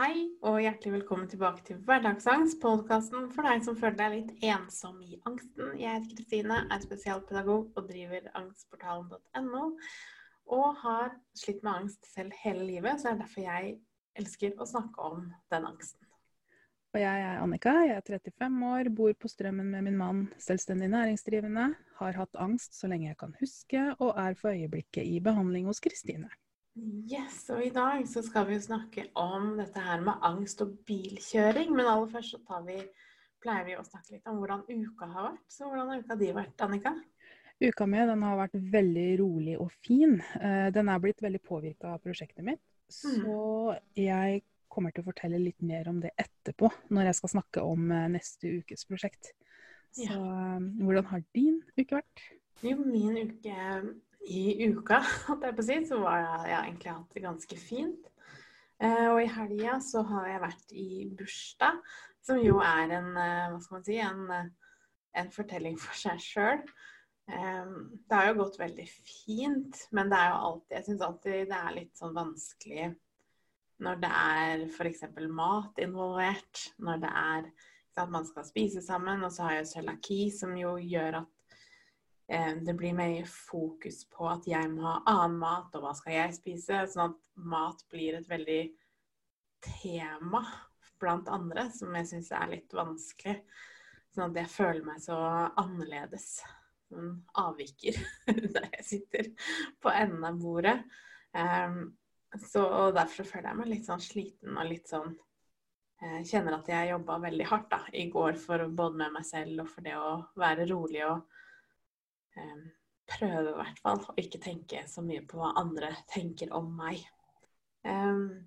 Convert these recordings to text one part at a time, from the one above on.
Hei og hjertelig velkommen tilbake til Hverdagsangst, podkasten for deg som føler deg litt ensom i angsten. Jeg heter Kristine, er spesialpedagog og driver angstportalen.no. Og har slitt med angst selv hele livet, så det er derfor jeg elsker å snakke om den angsten. Og jeg er Annika, jeg er 35 år, bor på Strømmen med min mann, selvstendig næringsdrivende, har hatt angst så lenge jeg kan huske, og er for øyeblikket i behandling hos Kristine. Yes, og i dag så skal vi snakke om dette her med angst og bilkjøring. Men aller først så vi, pleier vi å snakke litt om hvordan uka har vært. Så hvordan har uka di vært, Annika? Uka mi den har vært veldig rolig og fin. Eh, den er blitt veldig påvirka av prosjektet mitt. Så mm. jeg kommer til å fortelle litt mer om det etterpå, når jeg skal snakke om eh, neste ukes prosjekt. Så. Eh, hvordan har din uke vært? Jo, min uke i uka, hadde jeg på si, så var jeg, jeg egentlig hatt det ganske fint. Eh, og i helga så har jeg vært i bursdag, som jo er en, eh, hva skal man si, en, eh, en fortelling for seg sjøl. Eh, det har jo gått veldig fint, men det er jo alltid Jeg syns alltid det er litt sånn vanskelig når det er f.eks. mat involvert, når det er at man skal spise sammen, og så har jeg cøliaki, som jo gjør at det blir mer fokus på at jeg må ha annen mat, og hva skal jeg spise? Sånn at mat blir et veldig tema blant andre, som jeg syns er litt vanskelig. Sånn at jeg føler meg så annerledes. Som avviker der jeg sitter på enden av bordet. Um, så og derfor føler jeg meg litt sånn sliten og litt sånn jeg eh, Kjenner at jeg jobba veldig hardt da, i går for både med meg selv og for det å være rolig og Ehm, prøve i hvert fall å ikke tenke så mye på hva andre tenker om meg. Um,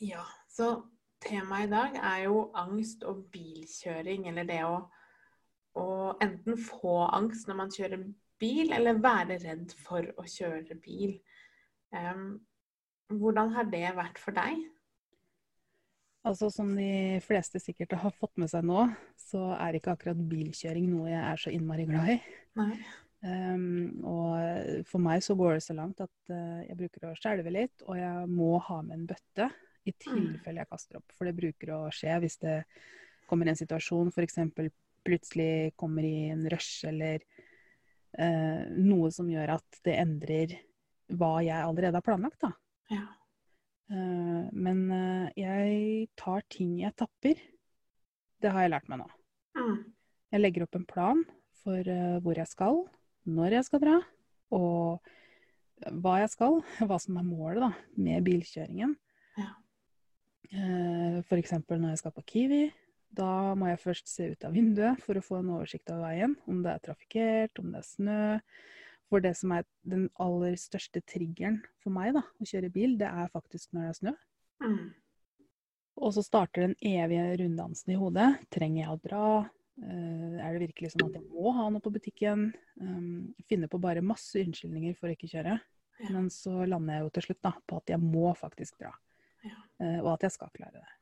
ja, så temaet i dag er jo angst og bilkjøring, eller det å, å enten få angst når man kjører bil, eller være redd for å kjøre bil. Um, hvordan har det vært for deg? Altså Som de fleste sikkert har fått med seg nå, så er ikke akkurat bilkjøring noe jeg er så innmari glad i. Nei. Um, og for meg så går det så langt at uh, jeg bruker å skjelve litt, og jeg må ha med en bøtte i mm. tilfelle jeg kaster opp. For det bruker å skje hvis det kommer en situasjon, f.eks. plutselig kommer i en rush eller uh, noe som gjør at det endrer hva jeg allerede har planlagt. da. Ja. Eh, men eh, jeg tar ting i etapper. Det har jeg lært meg nå. Mm. Jeg legger opp en plan for eh, hvor jeg skal, når jeg skal dra, og hva jeg skal. Hva som er målet da, med bilkjøringen. Ja. F.eks. når jeg skal på Kiwi. Da må jeg først se ut av vinduet for å få en oversikt over veien. Om det er trafikkert, om det er snø, for det som er den aller største triggeren for meg da, å kjøre bil, det er faktisk når det er snø. Mm. Og så starter den evige runddansen i hodet. Trenger jeg å dra? Uh, er det virkelig sånn at jeg må ha noe på butikken? Um, finner på bare masse unnskyldninger for å ikke kjøre. Ja. Men så lander jeg jo til slutt da, på at jeg må faktisk dra. Ja. Uh, og at jeg skal klare det.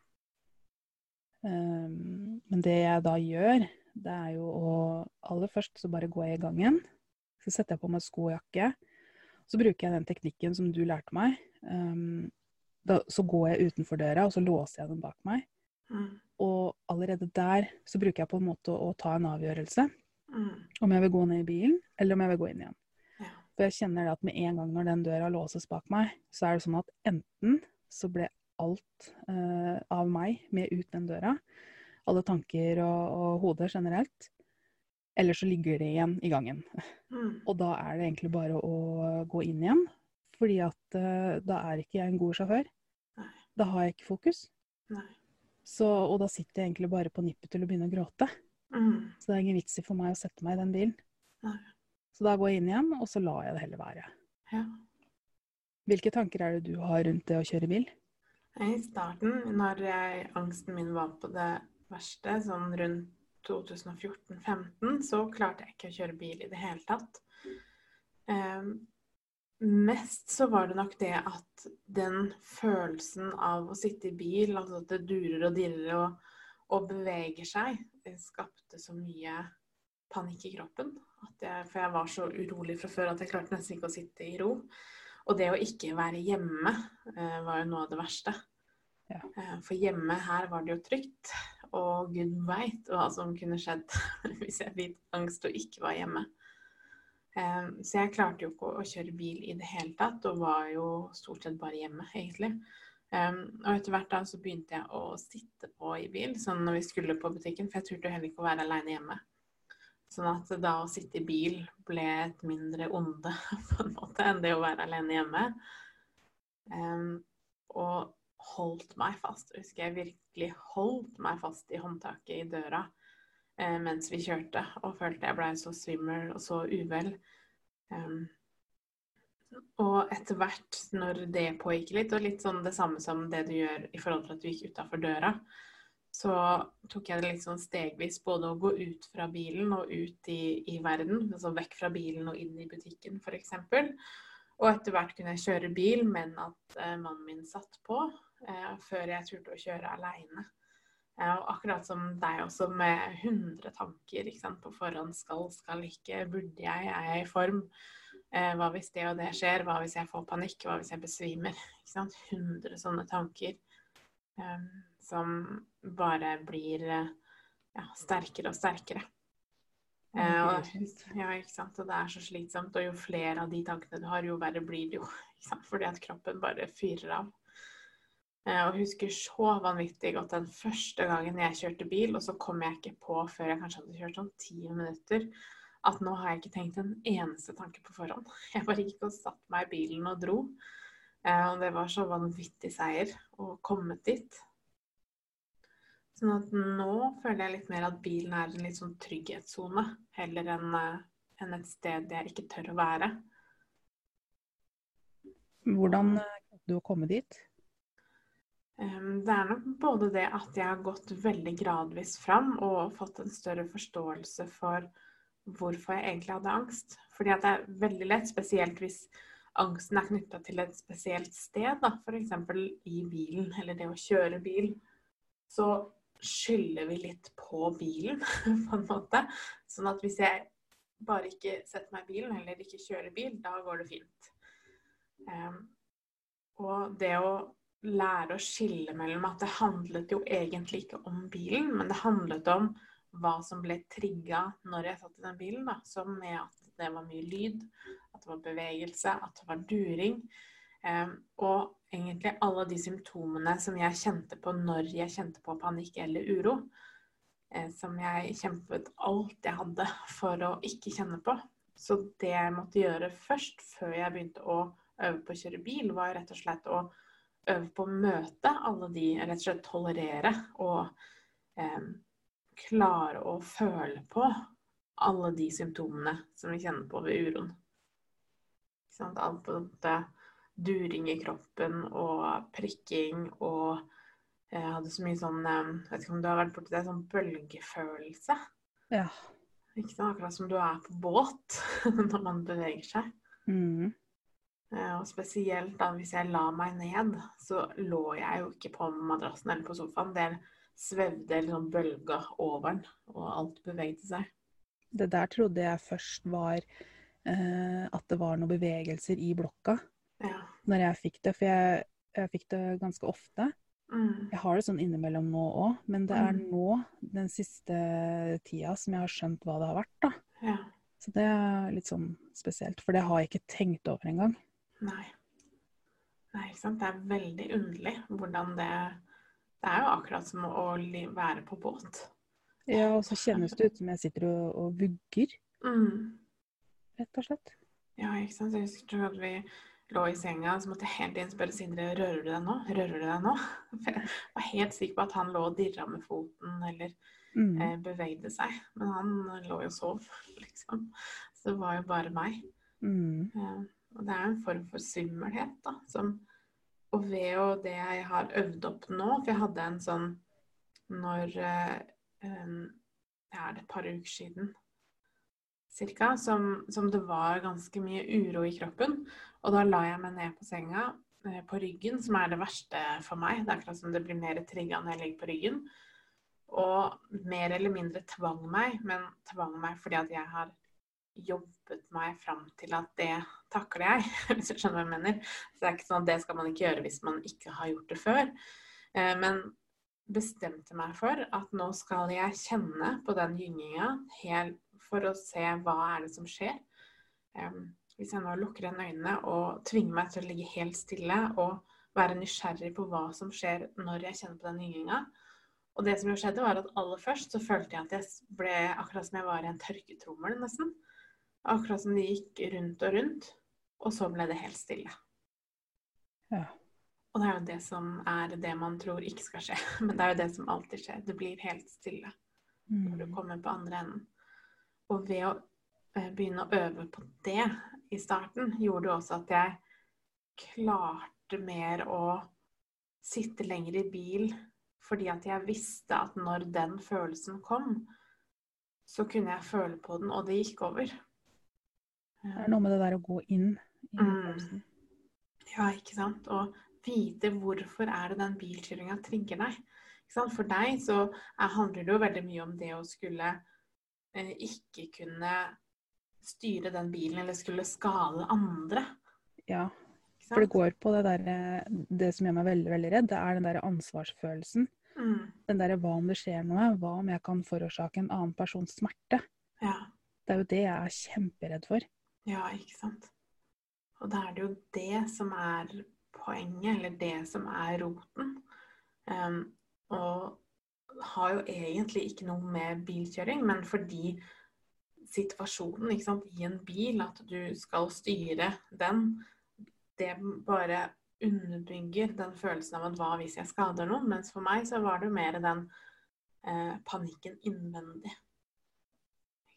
Um, men det jeg da gjør, det er jo å Aller først så bare går jeg i gangen. Så setter jeg på meg sko og jakke. Så bruker jeg den teknikken som du lærte meg. Um, da, så går jeg utenfor døra, og så låser jeg den bak meg. Mm. Og allerede der så bruker jeg på en måte å, å ta en avgjørelse. Mm. Om jeg vil gå ned i bilen, eller om jeg vil gå inn igjen. Ja. For jeg kjenner at med en gang når den døra låses bak meg, så er det sånn at enten så ble alt uh, av meg med ut den døra, alle tanker og, og hodet generelt, eller så ligger det igjen i gangen. Mm. Og da er det egentlig bare å gå inn igjen. Fordi at uh, da er ikke jeg en god sjåfør. Nei. Da har jeg ikke fokus. Så, og da sitter jeg egentlig bare på nippet til å begynne å gråte. Mm. Så det er ingen vits i for meg å sette meg i den bilen. Nei. Så da går jeg inn igjen, og så lar jeg det heller være. Ja. Hvilke tanker er det du har rundt det å kjøre bil? I starten, når jeg, angsten min var på det verste, sånn rundt 2014-15 så klarte jeg ikke å kjøre bil i det hele tatt. Um, mest så var det nok det at den følelsen av å sitte i bil, altså at det durer og dirrer og, og, beveger seg, det skapte så mye panikk i kroppen. Jeg, for jeg var så urolig fra før at jeg klarte nesten ikke å sitte i ro. Og det å ikke være hjemme eh, var jo noe av det verste. Ja. Eh, For hjemme her var det jo trygt, og gud veit hva som kunne skjedd hvis jeg fikk angst og ikke var hjemme. Så jeg klarte jo ikke å kjøre bil i det hele tatt, og var jo stort sett bare hjemme, egentlig. Og etter hvert da så begynte jeg å sitte på i bil, sånn når vi skulle på butikken, for jeg turte jo heller ikke å være aleine hjemme. Sånn at da å sitte i bil ble et mindre onde på en måte enn det å være alene hjemme. Um, og holdt meg fast. Jeg husker jeg virkelig holdt meg fast i håndtaket i døra eh, mens vi kjørte, og følte jeg blei så svimmel og så uvel. Um, og etter hvert, når det pågikk litt, og litt sånn det samme som det du gjør i forhold til at du gikk utafor døra, så tok jeg det litt sånn stegvis både å gå ut fra bilen og ut i, i verden, altså vekk fra bilen og inn i butikken f.eks. Og etter hvert kunne jeg kjøre bil, men at eh, mannen min satt på, eh, før jeg turte å kjøre aleine. Eh, akkurat som deg også, med 100 tanker sant, på forhånd. Skal, skal ikke, burde jeg, er jeg i form? Eh, hva hvis det og det skjer? Hva hvis jeg får panikk? Hva hvis jeg besvimer? Ikke sant? 100 sånne tanker eh, som bare blir eh, ja, sterkere og sterkere. Eh, og, ja, ikke sant? og det er så slitsomt. Og jo flere av de tankene du har, jo verre blir det jo. Ikke sant? Fordi at kroppen bare fyrer av. Eh, og husker så vanvittig godt den første gangen jeg kjørte bil, og så kom jeg ikke på før jeg kanskje hadde kjørt sånn ti minutter, at nå har jeg ikke tenkt en eneste tanke på forhånd. Jeg bare gikk og satte meg i bilen og dro. Eh, og det var så vanvittig seier å komme dit. Sånn at nå føler jeg litt mer at bilen er en litt sånn trygghetssone, heller enn en et sted jeg ikke tør å være. Hvordan eh, klarte du å komme dit? Det er nok både det at jeg har gått veldig gradvis fram og fått en større forståelse for hvorfor jeg egentlig hadde angst. Fordi at det er veldig lett, spesielt hvis angsten er knytta til et spesielt sted, f.eks. i bilen eller det å kjøre bil, så skylder vi litt på bilen, på en måte. Sånn at hvis jeg bare ikke setter meg i bilen eller ikke kjører bil, da går det fint. Em, og det å lære å skille mellom at det handlet jo egentlig ikke om bilen, men det handlet om hva som ble trigga når jeg satt i den bilen. da, Som med at det var mye lyd, at det var bevegelse, at det var during. Em, og egentlig alle de symptomene som jeg kjente på når jeg kjente på panikk eller uro. Eh, som jeg kjempet alt jeg hadde for å ikke kjenne på. Så det jeg måtte gjøre først, før jeg begynte å øve på å kjøre bil, var rett og slett å øve på å møte alle de, rett og slett tolerere og eh, klare å føle på alle de symptomene som vi kjenner på ved uroen. Ikke sant? Alt during i kroppen og prikking og jeg hadde så mye sånn eh, Vet ikke om du har vært borti det, sånn bølgefølelse. Ja. Ikke sant? Akkurat som du er på båt når man beveger seg. Mm. Eh, Og spesielt da hvis jeg la meg ned, så lå jeg jo ikke på madrassen eller på sofaen. Det svevde eller sånn bølga over den, og alt bevegde seg. Det der trodde jeg først var eh, at det var noen bevegelser i blokka Ja. når jeg fikk det, for jeg, jeg fikk det ganske ofte. Mm. Jeg har det sånn innimellom nå òg, men det er Mm. nå, den siste tida, som jeg har skjønt hva det har vært, da. ja. Så det er litt sånn spesielt, for det har jeg ikke tenkt over engang. Nei. Nei, ikke sant. Det er veldig underlig hvordan det Det er jo akkurat som å være på båt. Ja, og så kjennes det ut som jeg sitter og, og vugger, Mm. rett og slett. Ja, ikke sant. Jeg husker at vi lå i senga, så måtte jeg hele tiden spørre Sindre rører du deg nå. Rører du deg nå? For jeg var helt sikker på at han lå og dirra med foten eller Mm. eh, bevegde seg. Men han lå jo og sov, liksom. Så det var jo bare meg. Mm. Eh, og det er en form for svimmelhet, da. Som, og ved og det jeg har øvd opp nå For jeg hadde en sånn når eh, em, Ja, er det et par uker siden cirka, som, som det var ganske mye uro i kroppen. Og da la jeg meg ned på senga eh, på ryggen, som er det verste for meg. Det er akkurat som det blir mer trigga når jeg ligger på ryggen. Og mer eller mindre tvang meg, men tvang meg fordi at jeg har jobbet meg fram til at det takler jeg, hvis du skjønner hva jeg mener. Så det er ikke sånn at det skal man ikke gjøre hvis man ikke har gjort det før. Eh, men bestemte meg for at nå skal jeg kjenne på den gynginga helt for å se hva er det som skjer. Um, hvis jeg nå lukker igjen øynene og tvinger meg til å ligge helt stille og være nysgjerrig på hva som skjer når jeg kjenner på den gynginga. Og det som jo skjedde, var at aller først så følte jeg at jeg ble akkurat som jeg var i en tørketrommel, nesten. Akkurat som det gikk rundt og rundt. Og så ble det helt stille. Ja. Og det er jo det som er det man tror ikke skal skje. Men det er jo det som alltid skjer. Det blir helt stille når du Mm. kommer på andre enden. Og ved å eh, begynne å øve på det i starten, gjorde det også at jeg klarte mer å sitte lenger i bil fordi at jeg visste at når den følelsen kom, så kunne jeg føle på den, og det gikk over. Det er noe med det der å gå inn i Mm. følelsen. Ja, ikke sant? Og vite hvorfor er det den bilkjøringa trigger deg. For deg så er, handler det jo veldig mye om det å skulle ikke kunne styre den bilen, eller skulle skade andre. Ja, for det går på det derre Det som gjør meg veldig, veldig redd, det er den derre ansvarsfølelsen. Mm. Den derre hva om det skjer noe? Hva om jeg kan forårsake en annen persons smerte? Ja. Det er jo det jeg er kjemperedd for. ja, ikke sant. Og da er det jo det som er poenget, eller det som er roten. Um, og har jo egentlig ikke noe med bilkjøring, men fordi situasjonen sant, i en bil, at du skal styre den, det bare underbygger den følelsen av at hva hvis jeg skader noen? Mens for meg så var det mer den eh, panikken innvendig.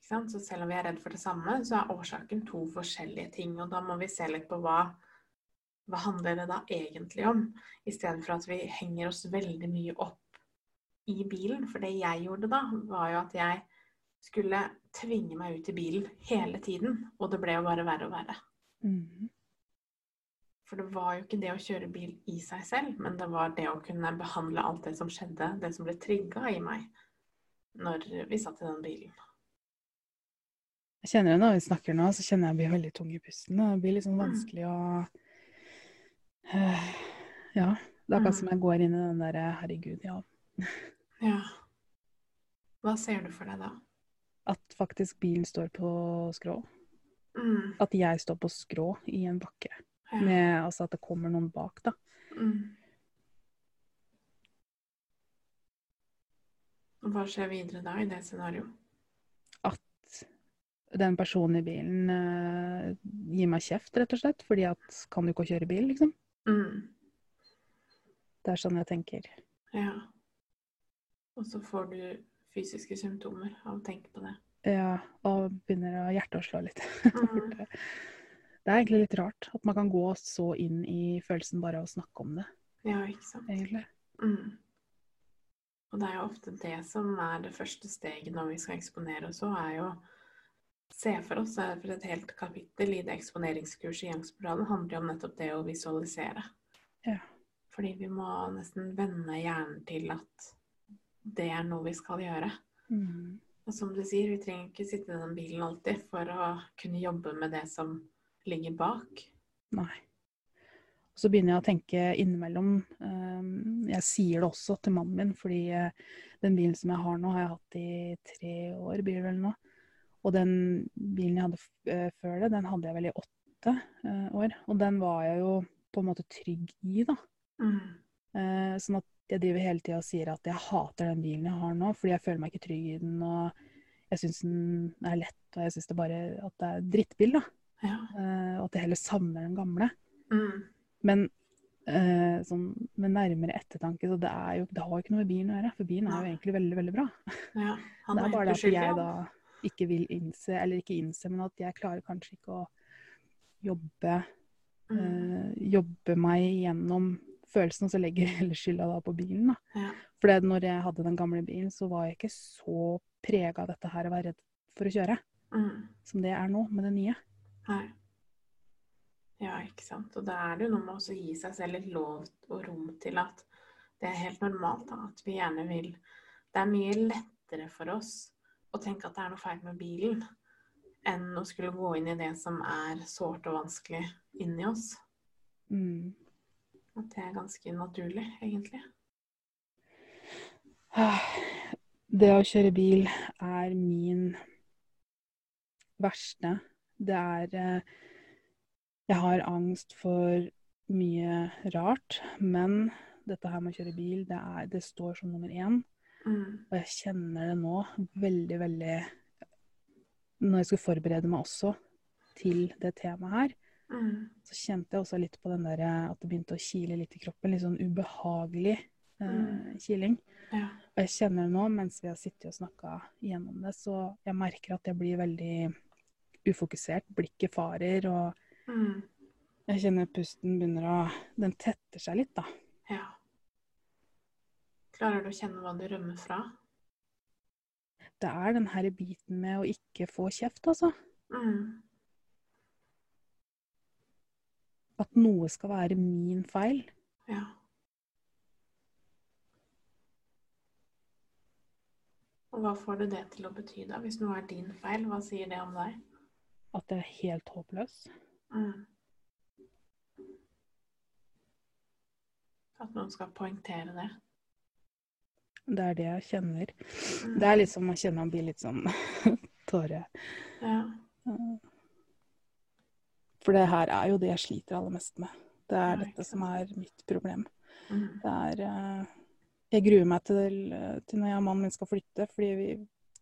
Så selv om vi er redd for det samme, så er årsaken to forskjellige ting. Og da må vi se litt på hva, hva handler det da egentlig om, istedenfor at vi henger oss veldig mye opp i bilen. For det jeg gjorde da, var jo at jeg skulle tvinge meg ut i bilen hele tiden. Og det ble jo bare verre og verre. Mm. For det var jo ikke det å kjøre bil i seg selv, men det var det å kunne behandle alt det som skjedde, det som ble trigga i meg når vi satt i den bilen. Jeg kjenner det når vi snakker nå, så kjenner jeg blir veldig tung i pusten. Det blir litt sånn Mm. vanskelig å Eh, Ja. Det er akkurat Mm. som jeg går inn i den derre herregud, ja. Ja. Hva ser du for deg da? At faktisk bilen står på skrå. Mm. At jeg står på skrå i en bakke. Ja. Med, altså at det kommer noen bak, da. Mm. Hva skjer videre da i det scenarioet? At den personen i bilen uh, gir meg kjeft, rett og slett. Fordi at kan du ikke kjøre bil, liksom? Mm. Det er sånn jeg tenker. Ja. Og så får du fysiske symptomer av å tenke på det. Ja, og begynner hjertet å slå litt. Mm. det er egentlig litt rart at man kan gå så inn i følelsen bare av å snakke om det, Ja, ikke sant. egentlig. Mm. Og det er jo ofte det som er det første steget når vi skal eksponere oss òg, er jo se for oss For et helt kapittel i det eksponeringskurset i Angstspiralen handler jo om nettopp det å visualisere. Ja. Fordi vi må nesten vende hjernen til at det er noe vi skal gjøre. Mm. Og som du sier, vi trenger ikke sitte i den bilen alltid for å kunne jobbe med det som ligger bak. Nei. Og så begynner jeg å tenke innimellom eh, Jeg sier det også til mannen min, fordi eh, den bilen som jeg har nå, har jeg hatt i tre år, blir det vel nå. Og den bilen jeg hadde eh, før det, den hadde jeg vel i åtte eh, år. Og den var jeg jo på en måte trygg i, da. Mm. Sånn at jeg driver hele tida og sier at jeg hater den bilen jeg har nå, fordi jeg føler meg ikke trygg i den. Og jeg syns den er lett, og jeg syns det bare at det er drittbil, da. Ja. Uh, og at jeg heller savner den gamle. Mm. Men uh, sånn med nærmere ettertanke, så det er jo Det har jo ikke noe med bilen å gjøre, for bilen er jo egentlig veldig, veldig bra. ja. Han det er er bare det at jeg da ikke vil innse, eller ikke innse, men at jeg klarer kanskje ikke å jobbe Mm. uh, jobbe meg gjennom følelsen, og så legger jeg heller skylda da på bilen. da. Ja. For når jeg hadde den gamle bilen, så var jeg ikke så prega av dette her å være redd for å kjøre, Mm. som det er nå med det nye. Nei. Ja, ikke sant. Og da er det jo noe med å gi seg selv litt lov og rom til at det er helt normalt da, at vi gjerne vil Det er mye lettere for oss å tenke at det er noe feil med bilen, enn å skulle gå inn i det som er sårt og vanskelig inni oss. Mm. At det er ganske naturlig, egentlig. Det å kjøre bil er min verste. Det er eh, Jeg har angst for mye rart, men dette her med å kjøre bil, det, er, det står som nummer én. Mm. Og jeg kjenner det nå veldig, veldig Når jeg skulle forberede meg også til det temaet her, Mm. så kjente jeg også litt på den der at det begynte å kile litt i kroppen. Litt sånn ubehagelig eh, Mm. kiling. Ja. Og jeg kjenner nå, mens vi har sittet og snakka gjennom det, så jeg merker at jeg blir veldig ufokusert. Blikket farer, og Mm. jeg kjenner pusten begynner å Den tetter seg litt, da. ja. Klarer du å kjenne hva du rømmer fra? Det er den her biten med å ikke få kjeft, altså. Mm. At noe skal være min feil. Ja. Og hva får du det til å bety, da? Hvis noe er din feil, hva sier det om deg? At jeg er helt håpløs. Mm. At noen skal poengtere det. Det er det jeg kjenner. Mm. Det er litt som man kjenner man blir litt sånn tåre. Ja. For det her er jo det jeg sliter aller mest med. Det er dette som er mitt problem. Mm. Det er eh, Jeg gruer meg til, til når jeg og mannen min skal flytte, fordi vi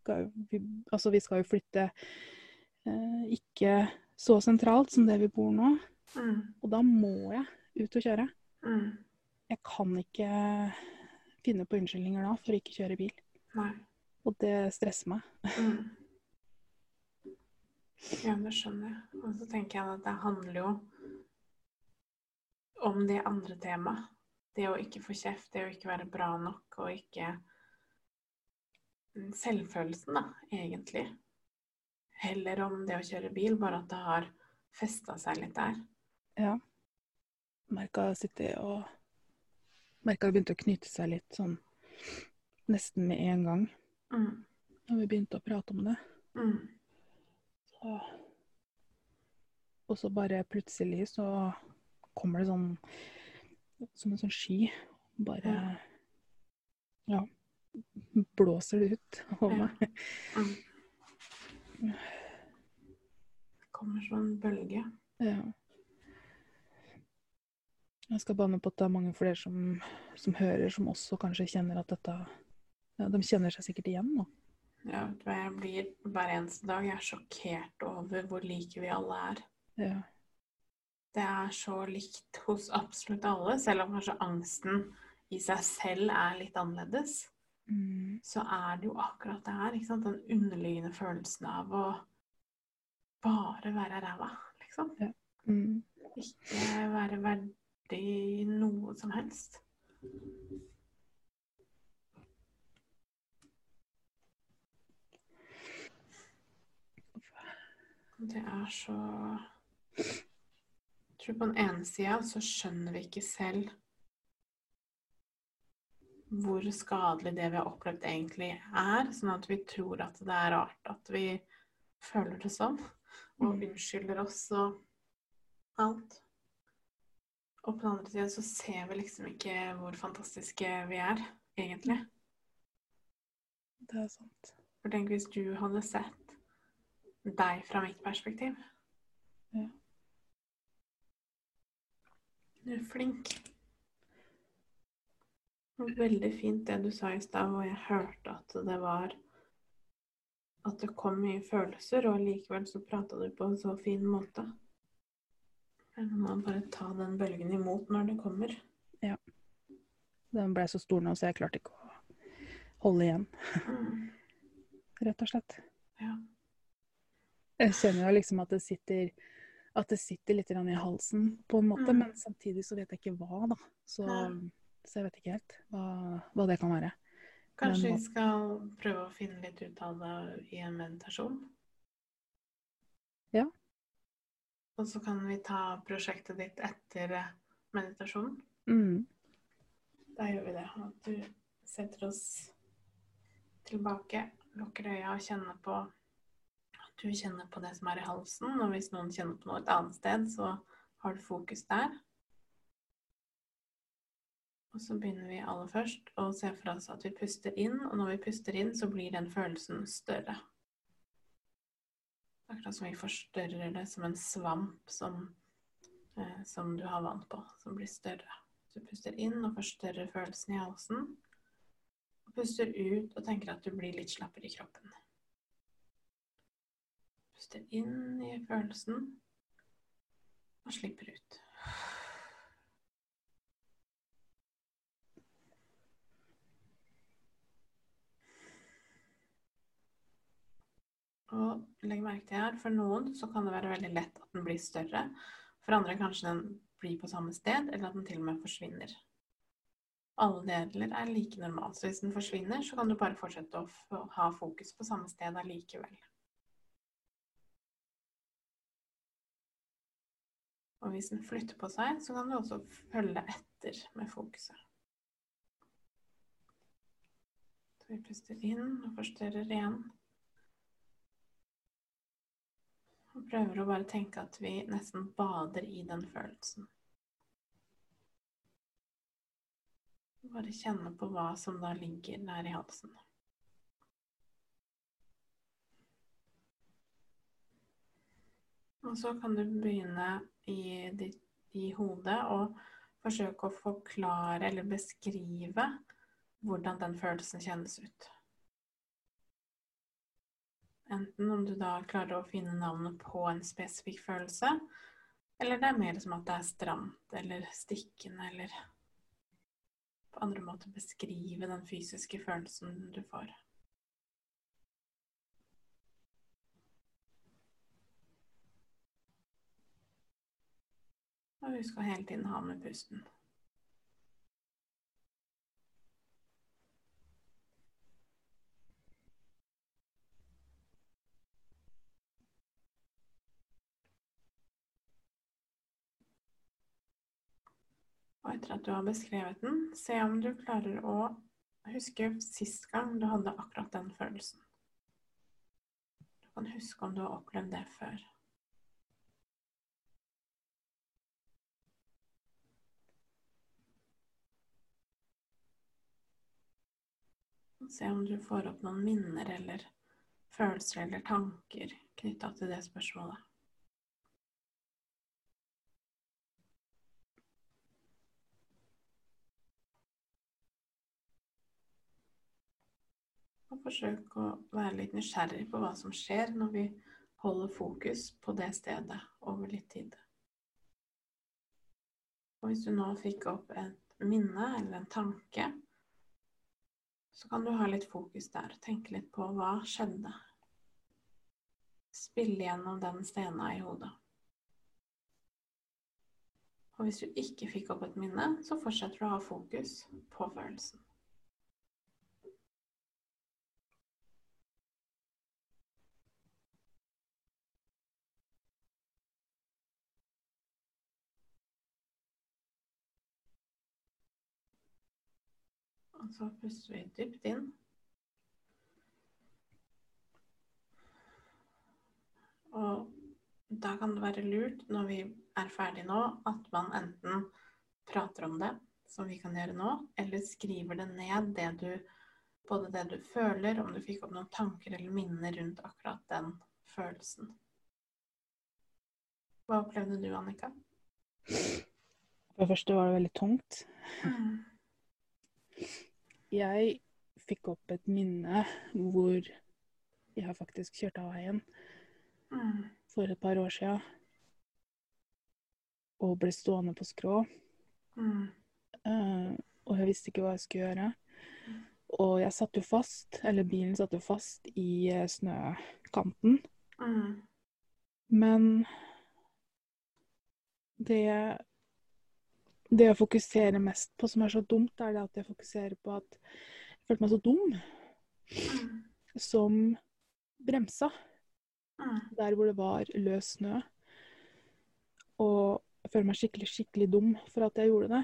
skal, vi, altså vi skal jo flytte eh, ikke så sentralt som det vi bor nå. Mm. Og da må jeg ut og kjøre. Mm. Jeg kan ikke finne på unnskyldninger da for å ikke kjøre bil. Nei. Og det stresser meg. Mm. Ja, det skjønner jeg. Og så tenker jeg at det handler jo om det andre temaet. Det å ikke få kjeft, det å ikke være bra nok, og ikke Selvfølelsen, da, egentlig. Heller om det å kjøre bil, bare at det har festa seg litt der. Ja. Merka å sitte og Merka det begynte å knyte seg litt sånn nesten med en gang Mm. når vi begynte å prate om det. Mm. Så, og så bare plutselig så kommer det sånn som en sånn sky. Bare ja, blåser det ut over Ja. meg. Mm. Det kommer sånn bølge. Ja. Jeg skal banne på at det er mange flere som, som hører, som også kanskje kjenner at dette ja, De kjenner seg sikkert igjen nå. Ja, jeg blir hver eneste dag jeg er sjokkert over hvor like vi alle er. Ja. Det er så likt hos absolutt alle, selv om kanskje angsten i seg selv er litt annerledes. Mm. Så er det jo akkurat det her. Den underliggende følelsen av å bare være ræva, liksom. Mm. Ikke være verdig noe som helst. Det er så Jeg tror på den ene sida så skjønner vi ikke selv hvor skadelig det vi har opplevd egentlig er, sånn at vi tror at det er rart at vi føler det sånn, og Mm. unnskylder oss og alt. Og på den andre sida så ser vi liksom ikke hvor fantastiske vi er, egentlig. Det er sant. For tenk hvis du hadde sett deg fra mitt perspektiv. Ja. Du er flink. Veldig fint det du sa i stad, og jeg hørte at det var At det kom mye følelser, og likevel så prata du på en så fin måte. Man må bare ta den bølgen imot når det kommer. Ja. Den ble så stor nå, så jeg klarte ikke å holde igjen, Mm. rett og slett. Ja. Jeg kjenner jo liksom at det sitter at det sitter litt i halsen, på en måte, Mm. men samtidig så vet jeg ikke hva, da. Så, så jeg vet ikke helt hva, hva det kan være. Kanskje vi skal prøve å finne litt ut av det i en meditasjon? Ja. Og så kan vi ta prosjektet ditt etter eh, meditasjonen. Mm. Da gjør vi det. At du setter oss tilbake, lukker øya og kjenner på du kjenner på det som er i halsen. Og hvis noen kjenner på noe et annet sted, så har du fokus der. Og så begynner vi aller først å se for oss at vi puster inn, og når vi puster inn, så blir den følelsen større. Akkurat som vi forstørrer det som en svamp som, eh, som du har vann på, som blir større. Du puster inn og forstørrer følelsen i halsen. Og puster ut og tenker at du blir litt slappere i kroppen. Puster inn i følelsen og slipper ut. Og legg merke til her, for noen så kan det være veldig lett at den blir større. For andre kanskje den blir på samme sted, eller at den til og med forsvinner. Alle deler er like normalt, så hvis den forsvinner, så kan du bare fortsette å ha fokus på samme sted allikevel. Og hvis den flytter på seg, så kan du også følge etter med fokuset. Så vi puster inn og forstørrer igjen. Og prøver å bare tenke at vi nesten bader i den følelsen. Bare kjenne på hva som da ligger der i halsen. Og så kan du begynne i, i hodet og forsøke å forklare eller beskrive hvordan den følelsen kjennes ut. Enten om du da klarer å finne navnet på en spesifikk følelse, eller det er mer som at det er stramt eller stikkende, eller på andre måter beskrive den fysiske følelsen du får. Og husk å hele tiden ha med pusten. Og etter at du har beskrevet den, se om du klarer å huske sist gang du hadde akkurat den følelsen. Du kan huske om du har opplevd det før. Se om du får opp noen minner eller følelser eller tanker knytta til det spørsmålet. Og forsøk å være litt nysgjerrig på hva som skjer når vi holder fokus på det stedet over litt tid. Og hvis du nå fikk opp et minne eller en tanke, så kan du ha litt fokus der. Tenke litt på hva skjedde. Spille gjennom den stena i hodet. Og hvis du ikke fikk opp et minne, så fortsetter du å ha fokus på følelsen. Så puster vi dypt inn. Og da kan det være lurt når vi er ferdig nå, at man enten prater om det, som vi kan gjøre nå, eller skriver det ned, det du, både det du føler, om du fikk opp noen tanker eller minner rundt akkurat den følelsen. Hva opplevde du, Annika? For det første var det veldig tungt. Mm jeg fikk opp et minne hvor jeg faktisk kjørte av veien mm. for et par år sia og ble stående på skrå. Mm. Uh, og jeg visste ikke hva jeg skulle gjøre. Mm. Og jeg satt jo fast, eller bilen satt jo fast i uh, snøkanten. Mm. Men det det jeg fokuserer mest på, som er så dumt, er det at jeg fokuserer på at jeg følte meg så dum mm. som bremsa mm. der hvor det var løs snø. Og jeg føler meg skikkelig, skikkelig dum for at jeg gjorde det.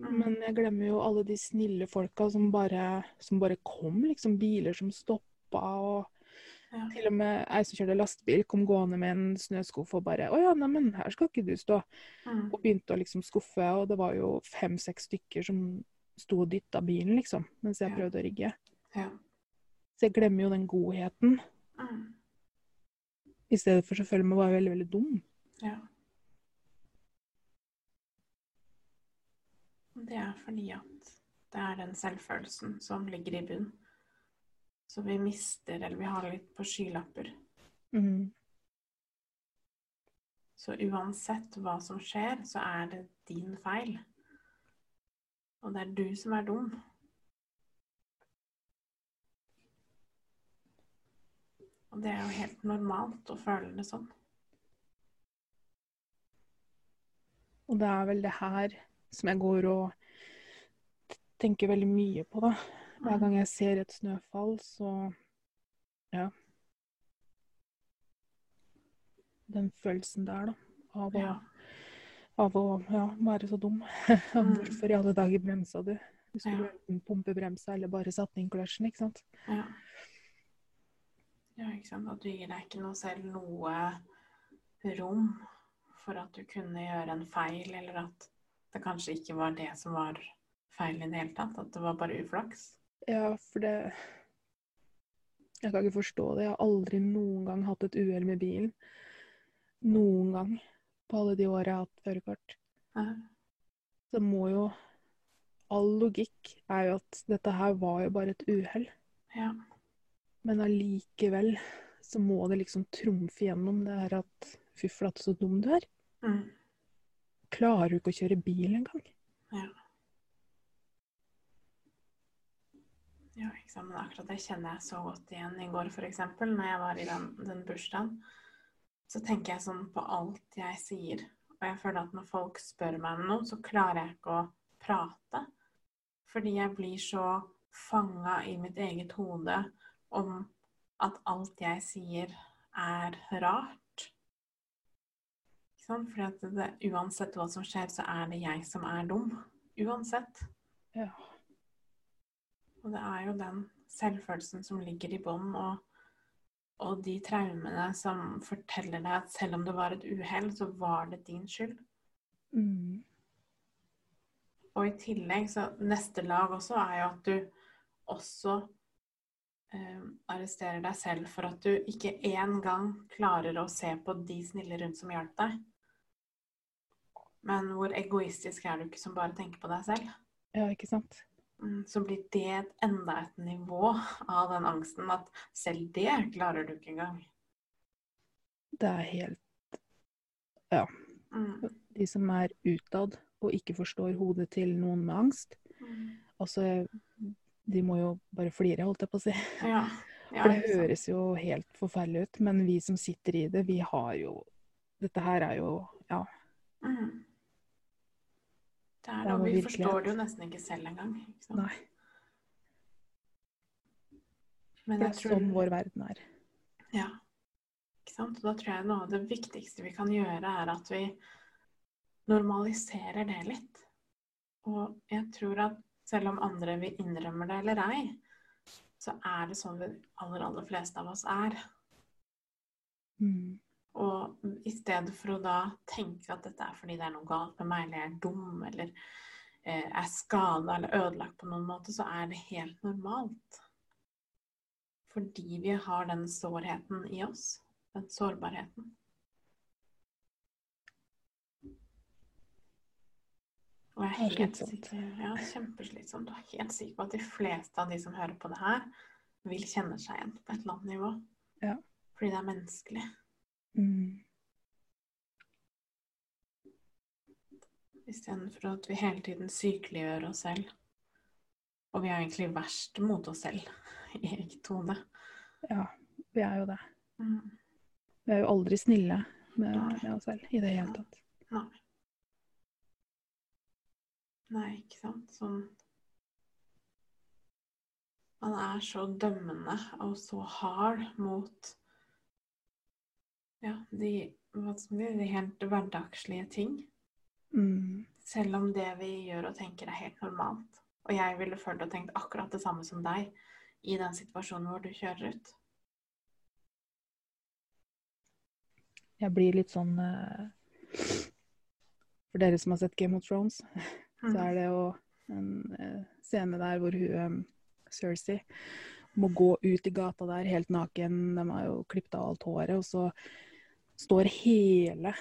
Mm. Men jeg glemmer jo alle de snille folka som bare, som bare kom. Liksom biler som stoppa og ja. Til og med ei som kjørte lastebil, kom gående med en snøskuff og bare 'Å ja, neimen, her skal ikke du stå.' Mm. Og begynte å liksom skuffe, og det var jo fem-seks stykker som sto og dytta bilen, liksom, mens jeg Ja. prøvde å rygge. Ja. Så jeg glemmer jo den godheten, Mm. i stedet for så føler jeg meg bare veldig, veldig dum. Ja. Det er fordi at det er den selvfølelsen som ligger i bunn. Så vi mister, eller vi har litt på skylapper. Mm. Så uansett hva som skjer, så er det din feil. Og det er du som er dum. Og det er jo helt normalt å føle det sånn. Og det er vel det her som jeg går og tenker veldig mye på, da. Hver gang jeg ser et snøfall, så ja. Den følelsen der, da. Av å, Ja. av å ja, være så dum. Mm. Hvorfor i alle dager bremsa du? Du skulle Ja. enten pumpe bremsa eller bare satt inn kløtsjen, ikke sant? Ja. ja, ikke sant. At du gir deg ikke noe selv noe rom for at du kunne gjøre en feil, eller at det kanskje ikke var det som var feil i det hele tatt. At det var bare uflaks. Ja, for det Jeg kan ikke forstå det. Jeg har aldri noen gang hatt et uhell med bilen. Noen gang på alle de åra jeg har hatt førerkort. Så må jo All logikk er jo at dette her var jo bare et uhell. Ja. Men allikevel så må det liksom trumfe gjennom det her at fy flate, så dum du er. Mm. Klarer du ikke å kjøre bil engang? Ja. Ja. Men akkurat det kjenner jeg så godt igjen i går, f.eks. Når jeg var i den, den bursdagen. Så tenker jeg sånn på alt jeg sier. Og jeg føler at når folk spør meg om noe, så klarer jeg ikke å prate. Fordi jeg blir så fanga i mitt eget hode om at alt jeg sier, er rart. Ikke sant? Fordi at det, uansett hva som skjer, så er det jeg som er dum. Uansett. Ja. Og det er jo den selvfølelsen som ligger i bånn, og, og de traumene som forteller deg at selv om det var et uhell, så var det din skyld. Mm. Og i tillegg, så neste lag også er jo at du også eh, arresterer deg selv for at du ikke engang klarer å se på de snille rundt som hjalp deg. Men hvor egoistisk er du ikke som bare tenker på deg selv? Ja, ikke sant? Så blir det enda et nivå av den angsten at selv det klarer du ikke engang. Det er helt Mm. De som er utad og ikke forstår hodet til noen med angst. Mm. Altså, de må jo bare flire, holdt jeg på å si. Ja. ja. For det høres jo helt forferdelig ut, men vi som sitter i det, vi har jo Dette her er jo Ja. Mm. Det er vår vi virkelighet. forstår det jo nesten ikke selv engang. Ikke? Nei. Men det er tror sånn vår verden er. Ja. Ikke sant? Og da tror jeg noe av det viktigste vi kan gjøre, er at vi normaliserer det litt. Og jeg tror at selv om andre vil innrømme det eller ei, så er det sånn vi aller, aller fleste av oss er. Mm. Og i stedet for å da tenke at dette er fordi det er noe galt med meg, eller jeg er dum, eller eh, er skada eller ødelagt på noen måte, så er det helt normalt. Fordi vi har den sårheten i oss. Den sårbarheten. Og jeg er helt sikker, ja, kjempeslitsomt. Og jeg er helt sikker på at de fleste av de som hører på det her, vil kjenne seg igjen på et eller annet nivå. Ja. Fordi det er menneskelig. Mm. Istedenfor at vi hele tiden sykeliggjør oss selv. Og vi er egentlig verst mot oss selv i eget hode. Ja, vi er jo det. Mm. Vi er jo aldri snille med, med oss selv i det hele tatt. Nei. Nei, ikke sant? Sånn Man er så dømmende og så hard mot ja, de, de helt hverdagslige ting. Mm. Selv om det vi gjør og tenker er helt normalt. Og jeg ville følt og tenkt akkurat det samme som deg i den situasjonen hvor du kjører ut. Jeg blir litt sånn eh, For dere som har sett Game of Thrones, så er det jo en eh, scene der hvor hun, um, Cersei må gå ut i gata der helt naken. De har jo klippet av alt håret, og så står hele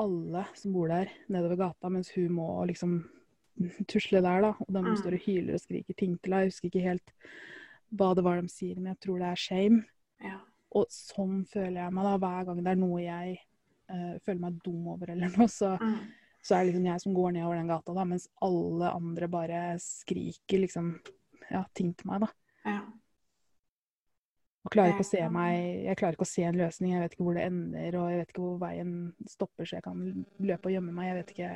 alle som bor der, nedover gata, mens hun må liksom tusle der, da. Og de Mm. står og hyler og skriker ting til henne. Jeg husker ikke helt hva det var de sier, men jeg tror det er shame. Ja. Og sånn føler jeg meg da, hver gang det er noe jeg uh, føler meg dum over eller noe, så, Mm. så er det liksom jeg som går nedover den gata, da, mens alle andre bare skriker liksom ja, ting til meg, da. Ja. Og klarer ikke å se meg Jeg klarer ikke å se en løsning. Jeg vet ikke hvor det ender, og jeg vet ikke hvor veien stopper, så jeg kan løpe og gjemme meg. Jeg vet ikke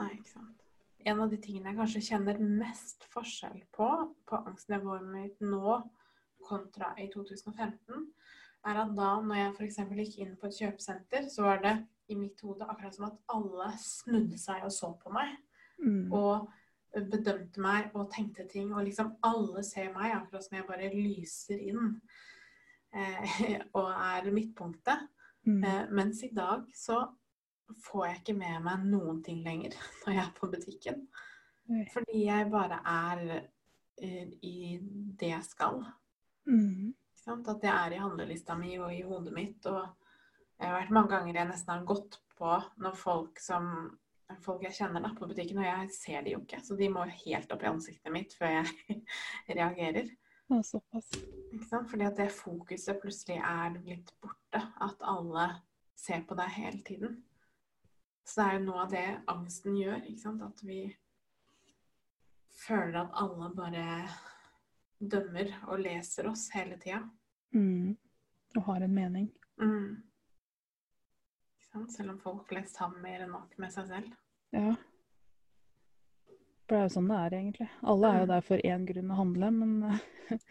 Nei, ikke sant. En av de tingene jeg kanskje kjenner mest forskjell på, på går med nå kontra i 2015, er at da når jeg f.eks. gikk inn på et kjøpesenter, så var det i mitt hode akkurat som at alle snudde seg og så på meg. mm, Og bedømte meg og tenkte ting. Og liksom alle ser meg, akkurat som jeg bare lyser inn. Eh, og er midtpunktet. mm, Eh, mens i dag så får jeg ikke med meg noen ting lenger når jeg er på butikken. Mm. Fordi jeg bare er eh, i det jeg skal. mm? At jeg er i handlelista mi og i hodet mitt. Og jeg har vært mange ganger jeg nesten har gått på når folk som Folk jeg kjenner da på butikken, og jeg ser de jo ikke. Så de må helt opp i ansiktet mitt før jeg reagerer. Ja, såpass. Fordi at det fokuset plutselig er blitt borte. At alle ser på deg hele tiden. Så det er jo noe av det angsten gjør. At vi føler at alle bare dømmer og leser oss hele tida. Mm, og har en mening. Mm. Selv om folk flest har mer enn nok med seg selv. Ja. For det er jo sånn det er, egentlig. Alle er jo der for én grunn å handle, men eh,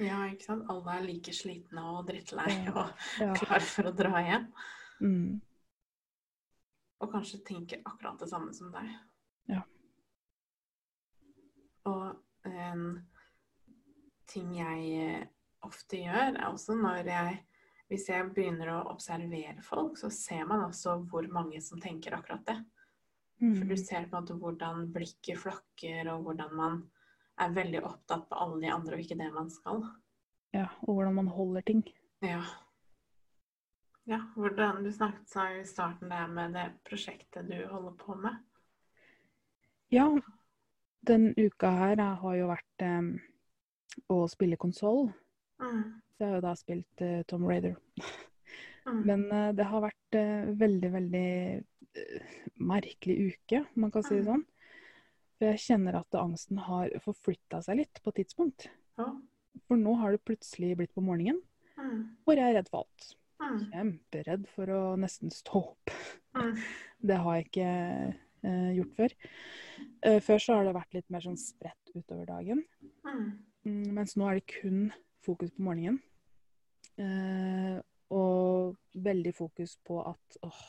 Ja, ikke sant? Alle er like slitne og drittlei og ja. klare for å dra hjem. Mm, Og kanskje tenker akkurat det samme som deg. Ja. Og en ting jeg eh, ofte gjør, er også når jeg Hvis jeg begynner å observere folk, så ser man også hvor mange som tenker akkurat det. For du mm, ser på en måte hvordan blikket flakker, og hvordan man er veldig opptatt på alle de andre og ikke det man skal. ja, og hvordan man holder ting. Ja. Ja, hvordan Du snakket sa i starten der med det prosjektet du holder på med. Ja, den uka her har jo vært eh, å spille konsoll. Mm. Så jeg har jo da spilt eh, Tom Raider. Mm. Men eh, det har vært eh, veldig, veldig uh, merkelig uke, om man kan si det sånn. For jeg kjenner at angsten har forflytta seg litt på et tidspunkt. Ja. For nå har det plutselig blitt på morgenen, Mm. hvor jeg er redd for alt. Mm. Kjemperedd for å nesten stå opp. Mm. Det har jeg ikke uh, gjort før. Uh, før så har det vært litt mer sånn spredt utover dagen. Mm. Mm, mens nå er det kun fokus på morgenen. Eh, og veldig fokus på at åh,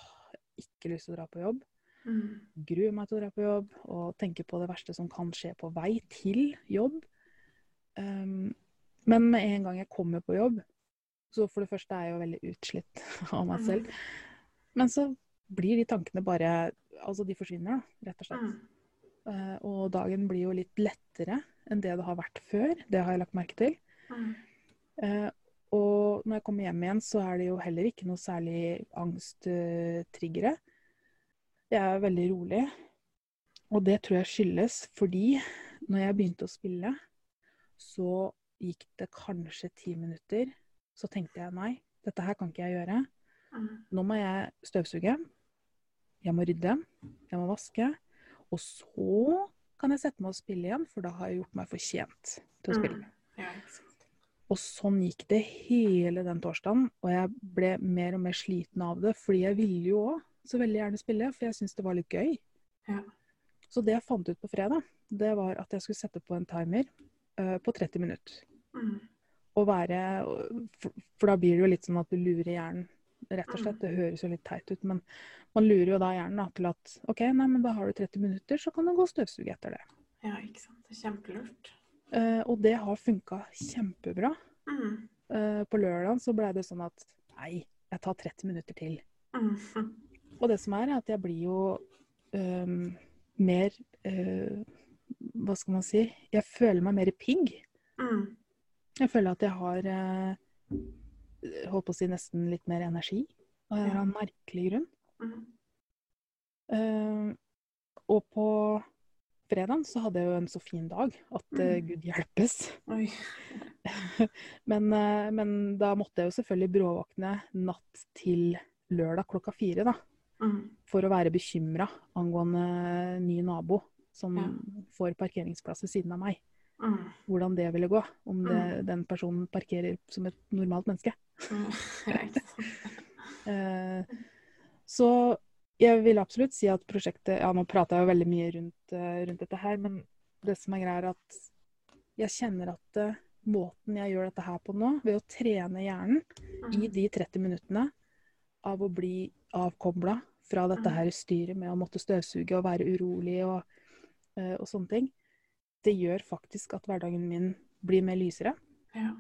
ikke lyst til å dra på jobb. Mm. Gruer meg til å dra på jobb og tenker på det verste som kan skje på vei til jobb. Um, men med en gang jeg kommer på jobb, så for det første er jeg jo veldig utslitt av meg selv. Men så blir de tankene bare Altså, de forsvinner, rett og slett. Mm. Uh, og dagen blir jo litt lettere enn det det har vært før. Det har jeg lagt merke til. Mm. Eh, og når jeg kommer hjem igjen, så er det jo heller ikke noe særlig angsttriggere. Jeg er veldig rolig. Og det tror jeg skyldes fordi når jeg begynte å spille, så gikk det kanskje ti minutter. Så tenkte jeg nei, dette her kan ikke jeg gjøre. Mm. Nå må jeg støvsuge. Jeg må rydde. Jeg må vaske. Og så kan jeg sette meg og spille igjen, for da har jeg gjort meg fortjent til å spille. Mm. Ja. Og sånn gikk det hele den torsdagen, og jeg ble mer og mer sliten av det, fordi jeg ville jo òg så veldig gjerne spille, for jeg syntes det var litt gøy. Ja. Så det jeg fant ut på fredag, det var at jeg skulle sette på en timer uh, på 30 minutter. Mm. Og være for, for da blir det jo litt sånn at du lurer hjernen, rett og slett. Det høres jo litt teit ut, men man lurer jo da hjernen da, til at OK, nei, men da har du 30 minutter, så kan du gå og støvsuge etter det. ja, ikke sant. Det er kjempelurt. Eh, og det har funka kjempebra. Mm. Uh, på lørdag så ble det sånn at nei, jeg tar 30 minutter til. Mm. Og det som er, er at jeg blir jo um, mer uh, Hva skal man si? Jeg føler meg mer pigg. Mm. Jeg føler at jeg har holdt på å si nesten litt mer energi. Av en eller annen merkelig grunn. Mm. Og på fredagen så hadde jeg jo en så fin dag at mm. uh, gud hjelpes. Men, uh, men da måtte jeg jo selvfølgelig bråvåkne natt til lørdag klokka fire, da. Mm. For å være bekymra angående ny nabo som Ja. får parkeringsplass ved siden av meg. Mm. Hvordan det ville gå. Om det, Mm. den personen parkerer som et normalt menneske. Mm. Eh, så jeg vil absolutt si at prosjektet Ja, nå prater jeg jo veldig mye rundt, eh, rundt dette her, men det som er greia, er at jeg kjenner at eh, måten jeg gjør dette her på nå, ved å trene hjernen i Mm. de 30 minuttene av å bli avkobla fra dette Mm. her styret med å måtte støvsuge og være urolig og, eh, og sånne ting, det gjør faktisk at hverdagen min blir mer lysere. Ja.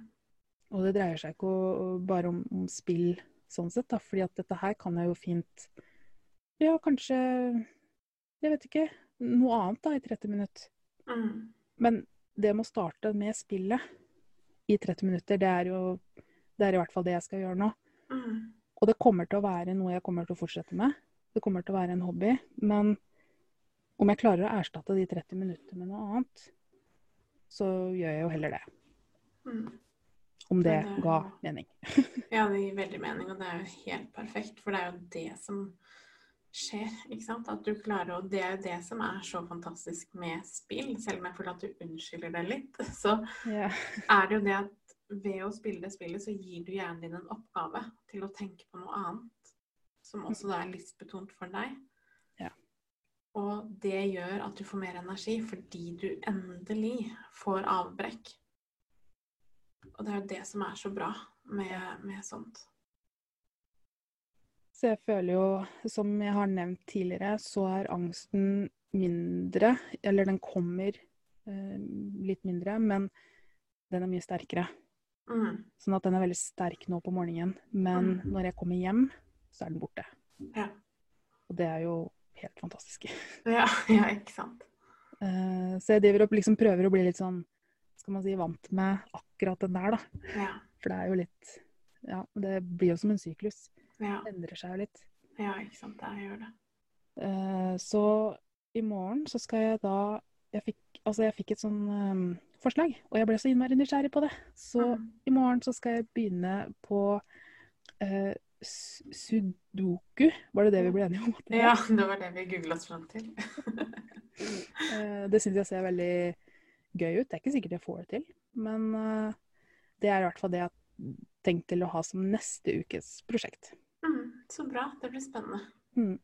Og det dreier seg ikke bare om, om spill sånn sett, da, fordi at dette her kan jeg jo fint Ja, kanskje Jeg vet ikke. Noe annet da i 30 minutter. Mm. Men det med å starte med spillet i 30 minutter, det er jo Det er i hvert fall det jeg skal gjøre nå. Mm. Og det kommer til å være noe jeg kommer til å fortsette med. Det kommer til å være en hobby. Men om jeg klarer å erstatte de 30 minuttene med noe annet, så gjør jeg jo heller det. Mm. Om det det- ga mening. Ja, det gir veldig mening, og det er jo helt perfekt. For det er jo det som skjer, ikke sant? At du klarer å Det er jo det som er så fantastisk med spill. Selv om jeg føler at du unnskylder det litt, så yeah. er det jo det at ved å spille det spillet, så gir du hjernen din en oppgave til å tenke på noe annet. Som også da er livsbetont for deg. Yeah. Og det gjør at du får mer energi fordi du endelig får avbrekk. Og det er jo det som er så bra med, med sånt. Så jeg føler jo, som jeg har nevnt tidligere, så er angsten mindre. Eller den kommer eh, litt mindre, men den er mye sterkere. Mm. Sånn at den er veldig sterk nå på morgenen. Men Mm. når jeg kommer hjem, så er den borte. Ja. Og det er jo helt fantastisk. Ja, ja, ikke sant. Eh, så jeg driver og liksom prøver å bli litt sånn, skal man si, vant med akkurat den der, da. Ja, For det er jo litt Ja, det blir jo som en syklus. Ja, Det endrer seg jo litt. ja ikke sant. Jeg gjør det. Eh, så i morgen så skal jeg da Jeg fikk, altså jeg fikk et sånn um, forslag, og jeg ble så innmari nysgjerrig på det. Så Mm. i morgen så skal jeg begynne på uh, sudoku. Var det det vi ble enige om? Ja, det var det vi googla oss fram til. Eh, det syns jeg ser veldig gøy ut. Det er ikke sikkert jeg får det til, men det er i hvert fall det jeg har tenkt til å ha som neste ukes prosjekt. Så bra. Det blir spennende. Mm.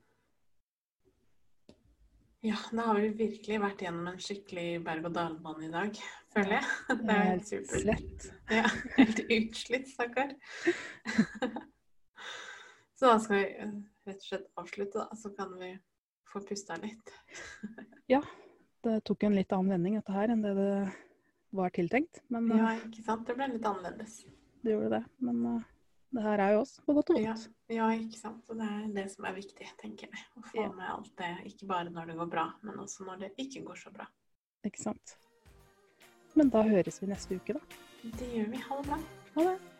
Ja, da har vi virkelig vært gjennom en skikkelig berg-og-dal-bane i dag, føler jeg. Det er helt supert. Slett. Ja, helt utslitt, stakkar. Så da skal vi eh, rett og slett avslutte, da. Så kan vi få pusta litt. Ja. Det tok en litt annen vending dette her enn det det var tiltenkt, men eh, Ja, ikke sant. Det ble litt annerledes. det gjorde det. Men eh, det her er jo oss, på godt og Ja, ja, ikke sant. Og det er det som er viktig, tenker jeg. Å få Ja. med alt det, ikke bare når det går bra, men også når det ikke går så bra. Ikke sant. Men da høres vi neste uke, da. Det gjør vi. Ha det bra. Ha det.